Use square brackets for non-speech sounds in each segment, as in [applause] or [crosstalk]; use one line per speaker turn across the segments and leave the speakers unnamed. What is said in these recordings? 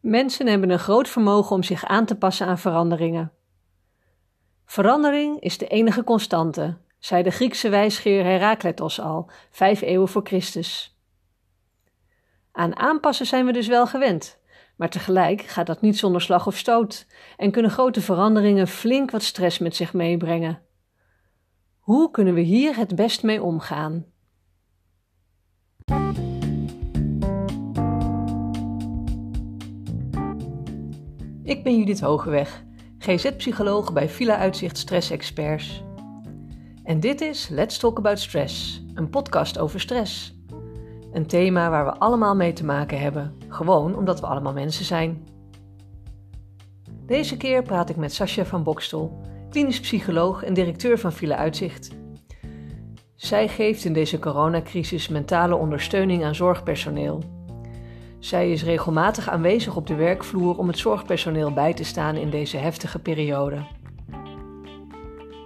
Mensen hebben een groot vermogen om zich aan te passen aan veranderingen. Verandering is de enige constante, zei de Griekse wijsgeer Herakleitos al, vijf eeuwen voor Christus. Aan aanpassen zijn we dus wel gewend, maar tegelijk gaat dat niet zonder slag of stoot en kunnen grote veranderingen flink wat stress met zich meebrengen. Hoe kunnen we hier het best mee omgaan? Ik ben Judith Hogeweg, GZ-psycholoog bij Villa Uitzicht Stress Experts. En dit is Let's Talk About Stress, een podcast over stress. Een thema waar we allemaal mee te maken hebben, gewoon omdat we allemaal mensen zijn. Deze keer praat ik met Sascha van Bokstel, klinisch psycholoog en directeur van Villa Uitzicht. Zij geeft in deze coronacrisis mentale ondersteuning aan zorgpersoneel zij is regelmatig aanwezig op de werkvloer om het zorgpersoneel bij te staan in deze heftige periode.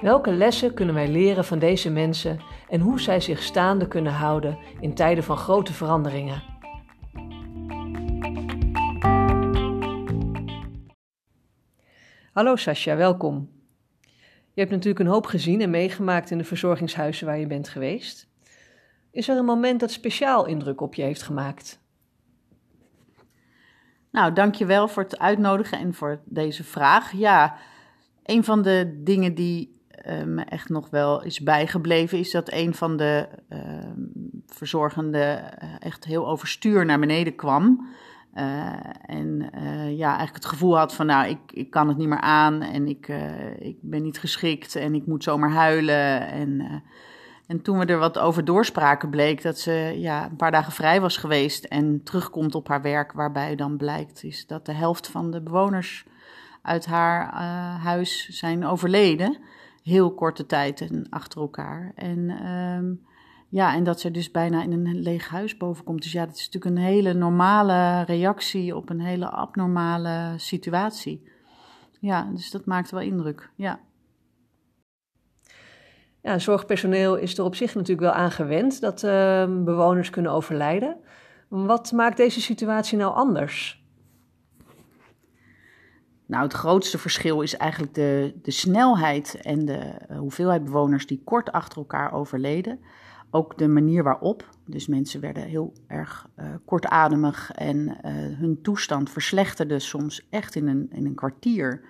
Welke lessen kunnen wij leren van deze mensen en hoe zij zich staande kunnen houden in tijden van grote veranderingen? Hallo Sascha, welkom. Je hebt natuurlijk een hoop gezien en meegemaakt in de verzorgingshuizen waar je bent geweest. Is er een moment dat speciaal indruk op je heeft gemaakt?
Nou, dankjewel voor het uitnodigen en voor deze vraag. Ja, een van de dingen die uh, me echt nog wel is bijgebleven, is dat een van de uh, verzorgenden eh, echt heel overstuur naar beneden kwam. Uh, en ja, eigenlijk het gevoel had van, nou, ik, ik kan het niet meer aan en ik, ik ben niet geschikt en ik moet zomaar huilen. En en toen we er wat over doorspraken, bleek dat ze ja, een paar dagen vrij was geweest en terugkomt op haar werk, waarbij dan blijkt is dat de helft van de bewoners uit haar uh, huis zijn overleden. Heel korte tijd achter elkaar. En, uh, ja, en dat ze dus bijna in een leeg huis bovenkomt. Dus ja, dat is natuurlijk een hele normale reactie op een hele abnormale situatie. Ja, dus dat maakt wel indruk. Ja.
Ja, zorgpersoneel is er op zich natuurlijk wel aan gewend dat uh, bewoners kunnen overlijden. Wat maakt deze situatie nou anders?
Nou, het grootste verschil is eigenlijk de, de snelheid en de uh, hoeveelheid bewoners die kort achter elkaar overleden. Ook de manier waarop. Dus mensen werden heel erg uh, kortademig en uh, hun toestand verslechterde soms echt in een, in een kwartier.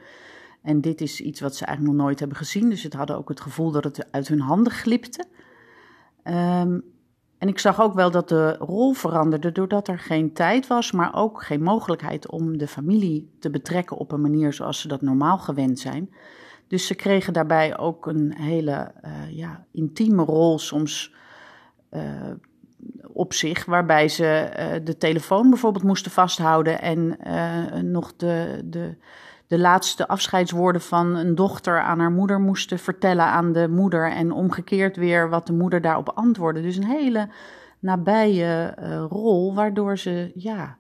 En dit is iets wat ze eigenlijk nog nooit hebben gezien. Dus ze hadden ook het gevoel dat het uit hun handen glipte. Um, en ik zag ook wel dat de rol veranderde doordat er geen tijd was, maar ook geen mogelijkheid om de familie te betrekken op een manier zoals ze dat normaal gewend zijn. Dus ze kregen daarbij ook een hele uh, ja, intieme rol soms uh, op zich, waarbij ze uh, de telefoon bijvoorbeeld moesten vasthouden en nog de, de de laatste afscheidswoorden van een dochter aan haar moeder moesten vertellen aan de moeder. En omgekeerd weer wat de moeder daarop antwoordde. Dus een hele nabije uh, rol, waardoor ze ja,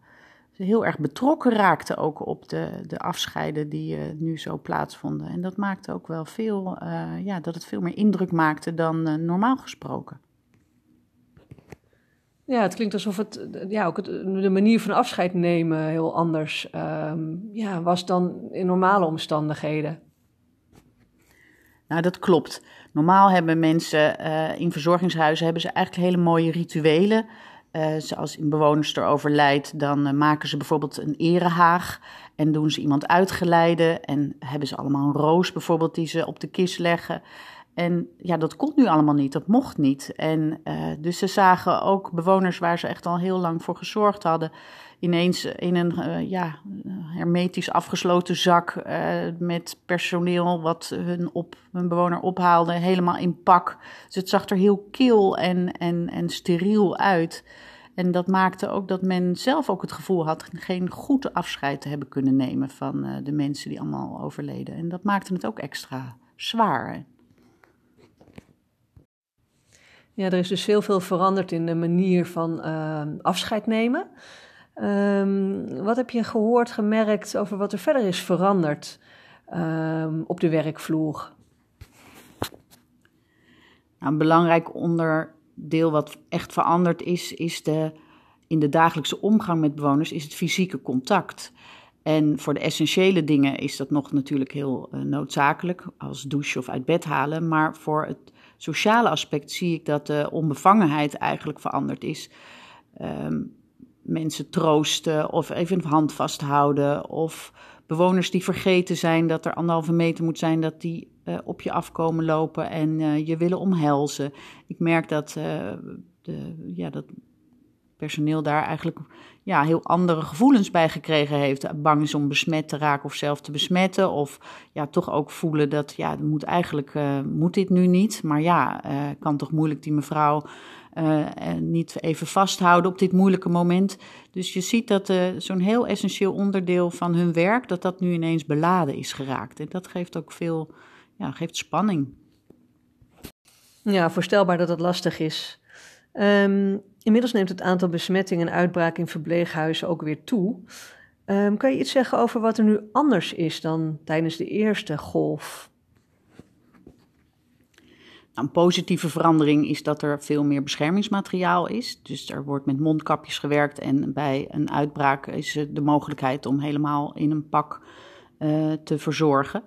heel erg betrokken raakte ook op de, de afscheiden die uh, nu zo plaatsvonden. En dat maakte ook wel veel, uh, ja, dat het veel meer indruk maakte dan normaal gesproken.
Ja, het klinkt alsof het, ja, ook de manier van afscheid nemen heel anders um, ja, was dan in normale omstandigheden.
Nou, dat klopt. Normaal hebben mensen uh, in verzorgingshuizen hebben ze eigenlijk hele mooie rituelen. Uh, zoals in bewoners er overlijdt, dan uh, maken ze bijvoorbeeld een erehaag en doen ze iemand uitgeleiden en hebben ze allemaal een roos bijvoorbeeld die ze op de kist leggen. En ja, dat kon nu allemaal niet, dat mocht niet. En uh, dus ze zagen ook bewoners waar ze echt al heel lang voor gezorgd hadden, ineens in een uh, ja, hermetisch afgesloten zak uh, met personeel wat hun, op, hun bewoner ophaalde, helemaal in pak. Dus het zag er heel kil en, en, en steriel uit. En dat maakte ook dat men zelf ook het gevoel had geen goed afscheid te hebben kunnen nemen van de mensen die allemaal overleden. En dat maakte het ook extra zwaar.
Ja, er is dus heel veel veranderd in de manier van uh, afscheid nemen. Um, wat heb je gehoord, gemerkt over wat er verder is veranderd um, op de werkvloer?
Nou, een belangrijk onderdeel wat echt veranderd is, is de, in de dagelijkse omgang met bewoners is het fysieke contact. En voor de essentiële dingen is dat nog natuurlijk heel uh, noodzakelijk, als douchen of uit bed halen. Maar voor het sociale aspect zie ik dat de onbevangenheid eigenlijk veranderd is. Um, mensen troosten of even een hand vasthouden. Of bewoners die vergeten zijn dat er anderhalve meter moet zijn, dat die uh, op je afkomen lopen en uh, je willen omhelzen. Ik merk dat, uh, de, ja, dat personeel daar eigenlijk ja, heel andere gevoelens bij gekregen heeft. Bang is om besmet te raken of zelf te besmetten. Of ja, toch ook voelen dat ja, moet eigenlijk uh, moet dit nu niet. Maar ja, uh, kan toch moeilijk die mevrouw uh, niet even vasthouden op dit moeilijke moment. Dus je ziet dat zo'n heel essentieel onderdeel van hun werk, dat dat nu ineens beladen is geraakt. En dat geeft ook veel, ja, geeft spanning.
Ja, voorstelbaar dat het lastig is. Um, inmiddels neemt het aantal besmettingen en uitbraken in verpleeghuizen ook weer toe. Um, kan je iets zeggen over wat er nu anders is dan tijdens de eerste golf?
Nou, een positieve verandering is dat er veel meer beschermingsmateriaal is. Dus er wordt met mondkapjes gewerkt en bij een uitbraak is de mogelijkheid om helemaal in een pak uh, te verzorgen.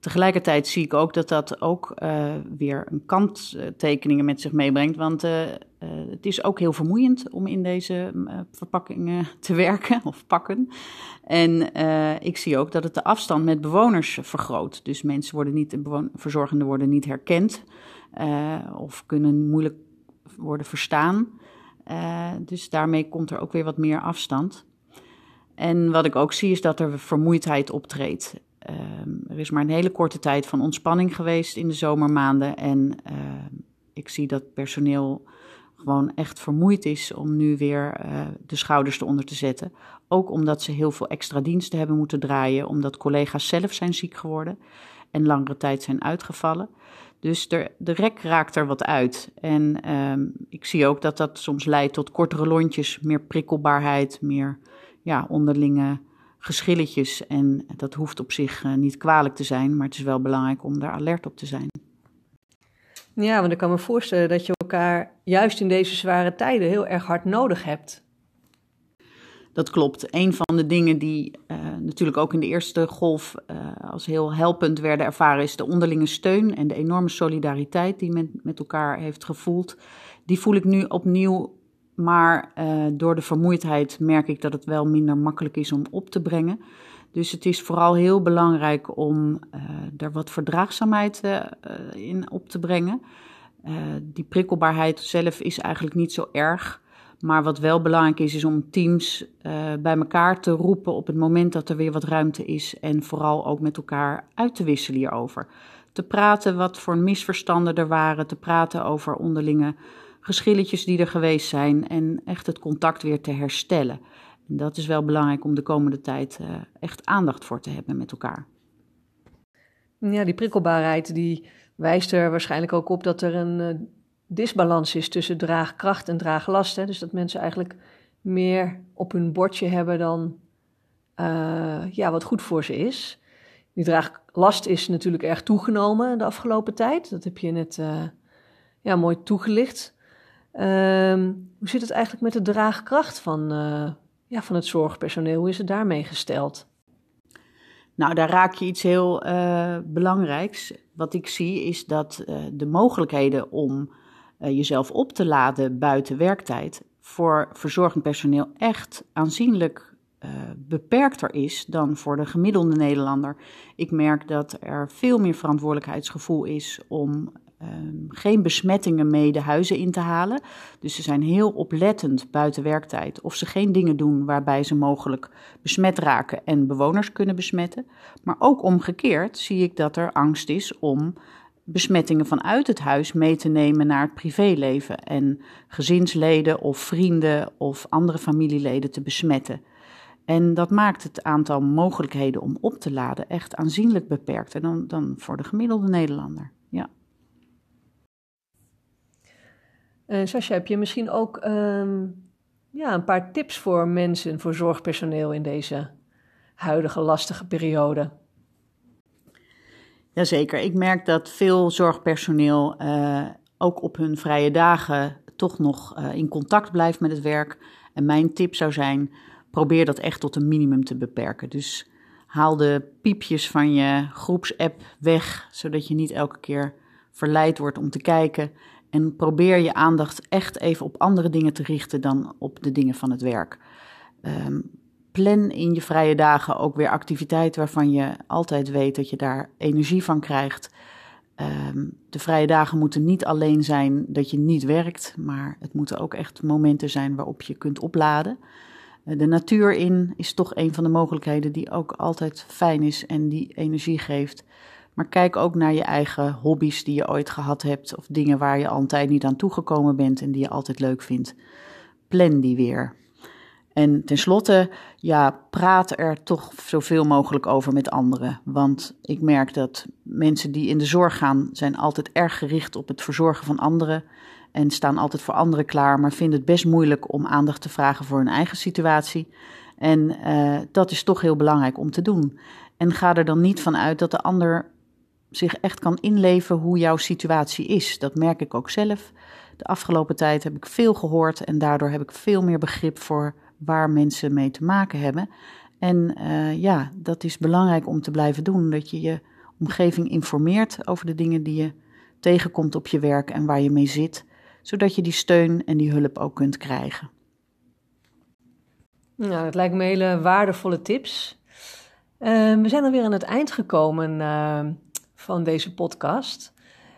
Tegelijkertijd zie ik ook dat dat ook uh, weer een kanttekeningen met zich meebrengt. Want uh, uh, het is ook heel vermoeiend om in deze verpakkingen [laughs] te werken of pakken. En ik zie ook dat het de afstand met bewoners vergroot. Dus mensen worden niet, verzorgenden worden niet herkend of kunnen moeilijk worden verstaan. dus daarmee komt er ook weer wat meer afstand. En wat ik ook zie is dat er vermoeidheid optreedt. Um, er is maar een hele korte tijd van ontspanning geweest in de zomermaanden. En uh, ik zie dat personeel gewoon echt vermoeid is om nu weer uh, de schouders eronder te zetten. Ook omdat ze heel veel extra diensten hebben moeten draaien, omdat collega's zelf zijn ziek geworden en langere tijd zijn uitgevallen. Dus de, de rek raakt er wat uit. En um, ik zie ook dat dat soms leidt tot kortere lontjes, meer prikkelbaarheid, meer ja, onderlinge geschilletjes. En dat hoeft op zich uh, niet kwalijk te zijn, maar het is wel belangrijk om daar alert op te zijn.
Ja, want ik kan me voorstellen dat je elkaar juist in deze zware tijden heel erg hard nodig hebt.
Dat klopt. Een van de dingen die uh, natuurlijk ook in de eerste golf uh, als heel helpend werden ervaren, is de onderlinge steun en de enorme solidariteit die men met elkaar heeft gevoeld. Die voel ik nu opnieuw maar uh, door de vermoeidheid merk ik dat het wel minder makkelijk is om op te brengen. Dus het is vooral heel belangrijk om uh, er wat verdraagzaamheid uh, in op te brengen. die prikkelbaarheid zelf is eigenlijk niet zo erg. Maar wat wel belangrijk is, is om teams bij elkaar te roepen op het moment dat er weer wat ruimte is. En vooral ook met elkaar uit te wisselen hierover. Te praten wat voor misverstanden er waren, te praten over onderlinge geschilletjes die er geweest zijn en echt het contact weer te herstellen. En dat is wel belangrijk om de komende tijd uh, echt aandacht voor te hebben met elkaar.
Ja, die prikkelbaarheid die wijst er waarschijnlijk ook op dat er een uh, disbalans is tussen draagkracht en draaglast. Hè? Dus dat mensen eigenlijk meer op hun bordje hebben dan uh, ja, wat goed voor ze is. Die draaglast is natuurlijk erg toegenomen de afgelopen tijd. Dat heb je net ja, mooi toegelicht. Um, hoe zit het eigenlijk met de draagkracht van, uh, ja, van het zorgpersoneel? Hoe is het daarmee gesteld?
Nou, daar raak je iets heel uh, belangrijks. Wat ik zie is dat uh, de mogelijkheden om jezelf op te laden buiten werktijd voor verzorgend personeel echt aanzienlijk beperkter is dan voor de gemiddelde Nederlander. Ik merk dat er veel meer verantwoordelijkheidsgevoel is om um, geen besmettingen mee de huizen in te halen. Dus ze zijn heel oplettend buiten werktijd of ze geen dingen doen waarbij ze mogelijk besmet raken en bewoners kunnen besmetten. Maar ook omgekeerd zie ik dat er angst is om besmettingen vanuit het huis mee te nemen naar het privéleven en gezinsleden of vrienden of andere familieleden te besmetten. En dat maakt het aantal mogelijkheden om op te laden echt aanzienlijk beperkter dan, dan voor de gemiddelde Nederlander. Ja.
Uh, Sascha, heb je misschien ook um, ja, een paar tips voor mensen, voor zorgpersoneel in deze huidige lastige periode?
Jazeker, ik merk dat veel zorgpersoneel uh, ook op hun vrije dagen toch nog uh, in contact blijft met het werk. En mijn tip zou zijn: probeer dat echt tot een minimum te beperken. Dus haal de piepjes van je groepsapp weg, zodat je niet elke keer verleid wordt om te kijken. En probeer je aandacht echt even op andere dingen te richten dan op de dingen van het werk. Um, plan in je vrije dagen ook weer activiteiten waarvan je altijd weet dat je daar energie van krijgt. Ehm, de vrije dagen moeten niet alleen zijn dat je niet werkt, maar het moeten ook echt momenten zijn waarop je kunt opladen. Eh, de natuur in is toch een van de mogelijkheden die ook altijd fijn is en die energie geeft. Maar kijk ook naar je eigen hobby's die je ooit gehad hebt, of dingen waar je al een tijd niet aan toegekomen bent en die je altijd leuk vindt. Plan die weer. En tenslotte, ja, praat er toch zoveel mogelijk over met anderen. Want ik merk dat mensen die in de zorg gaan, zijn altijd erg gericht op het verzorgen van anderen. En staan altijd voor anderen klaar, maar vinden het best moeilijk om aandacht te vragen voor hun eigen situatie. En uh, dat is toch heel belangrijk om te doen. En ga er dan niet van uit dat de ander zich echt kan inleven hoe jouw situatie is. Dat merk ik ook zelf. De afgelopen tijd heb ik veel gehoord en daardoor heb ik veel meer begrip voor waar mensen mee te maken hebben. En uh, ja, dat is belangrijk om te blijven doen. Dat je je omgeving informeert over de dingen die je tegenkomt op je werk en waar je mee zit, zodat je die steun en die hulp ook kunt krijgen.
Nou, dat lijkt me hele waardevolle tips. Uh, we zijn alweer aan het eind gekomen uh, van deze podcast.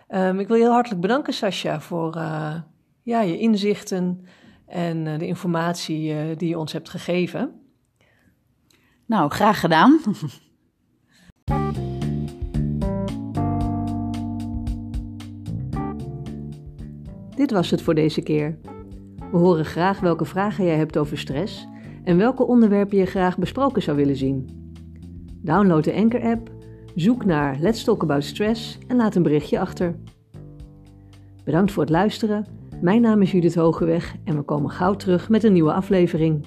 Um, ik wil je heel hartelijk bedanken, Sascha, voor ja, je inzichten en uh, de informatie uh, die je ons hebt gegeven.
Nou, graag gedaan. [laughs]
Dit was het voor deze keer. We horen graag welke vragen jij hebt over stress en welke onderwerpen je graag besproken zou willen zien. Download de Anchor-app, zoek naar Let's Talk About Stress en laat een berichtje achter. Bedankt voor het luisteren mijn naam is Judith Hogeweg en we komen gauw terug met een nieuwe aflevering.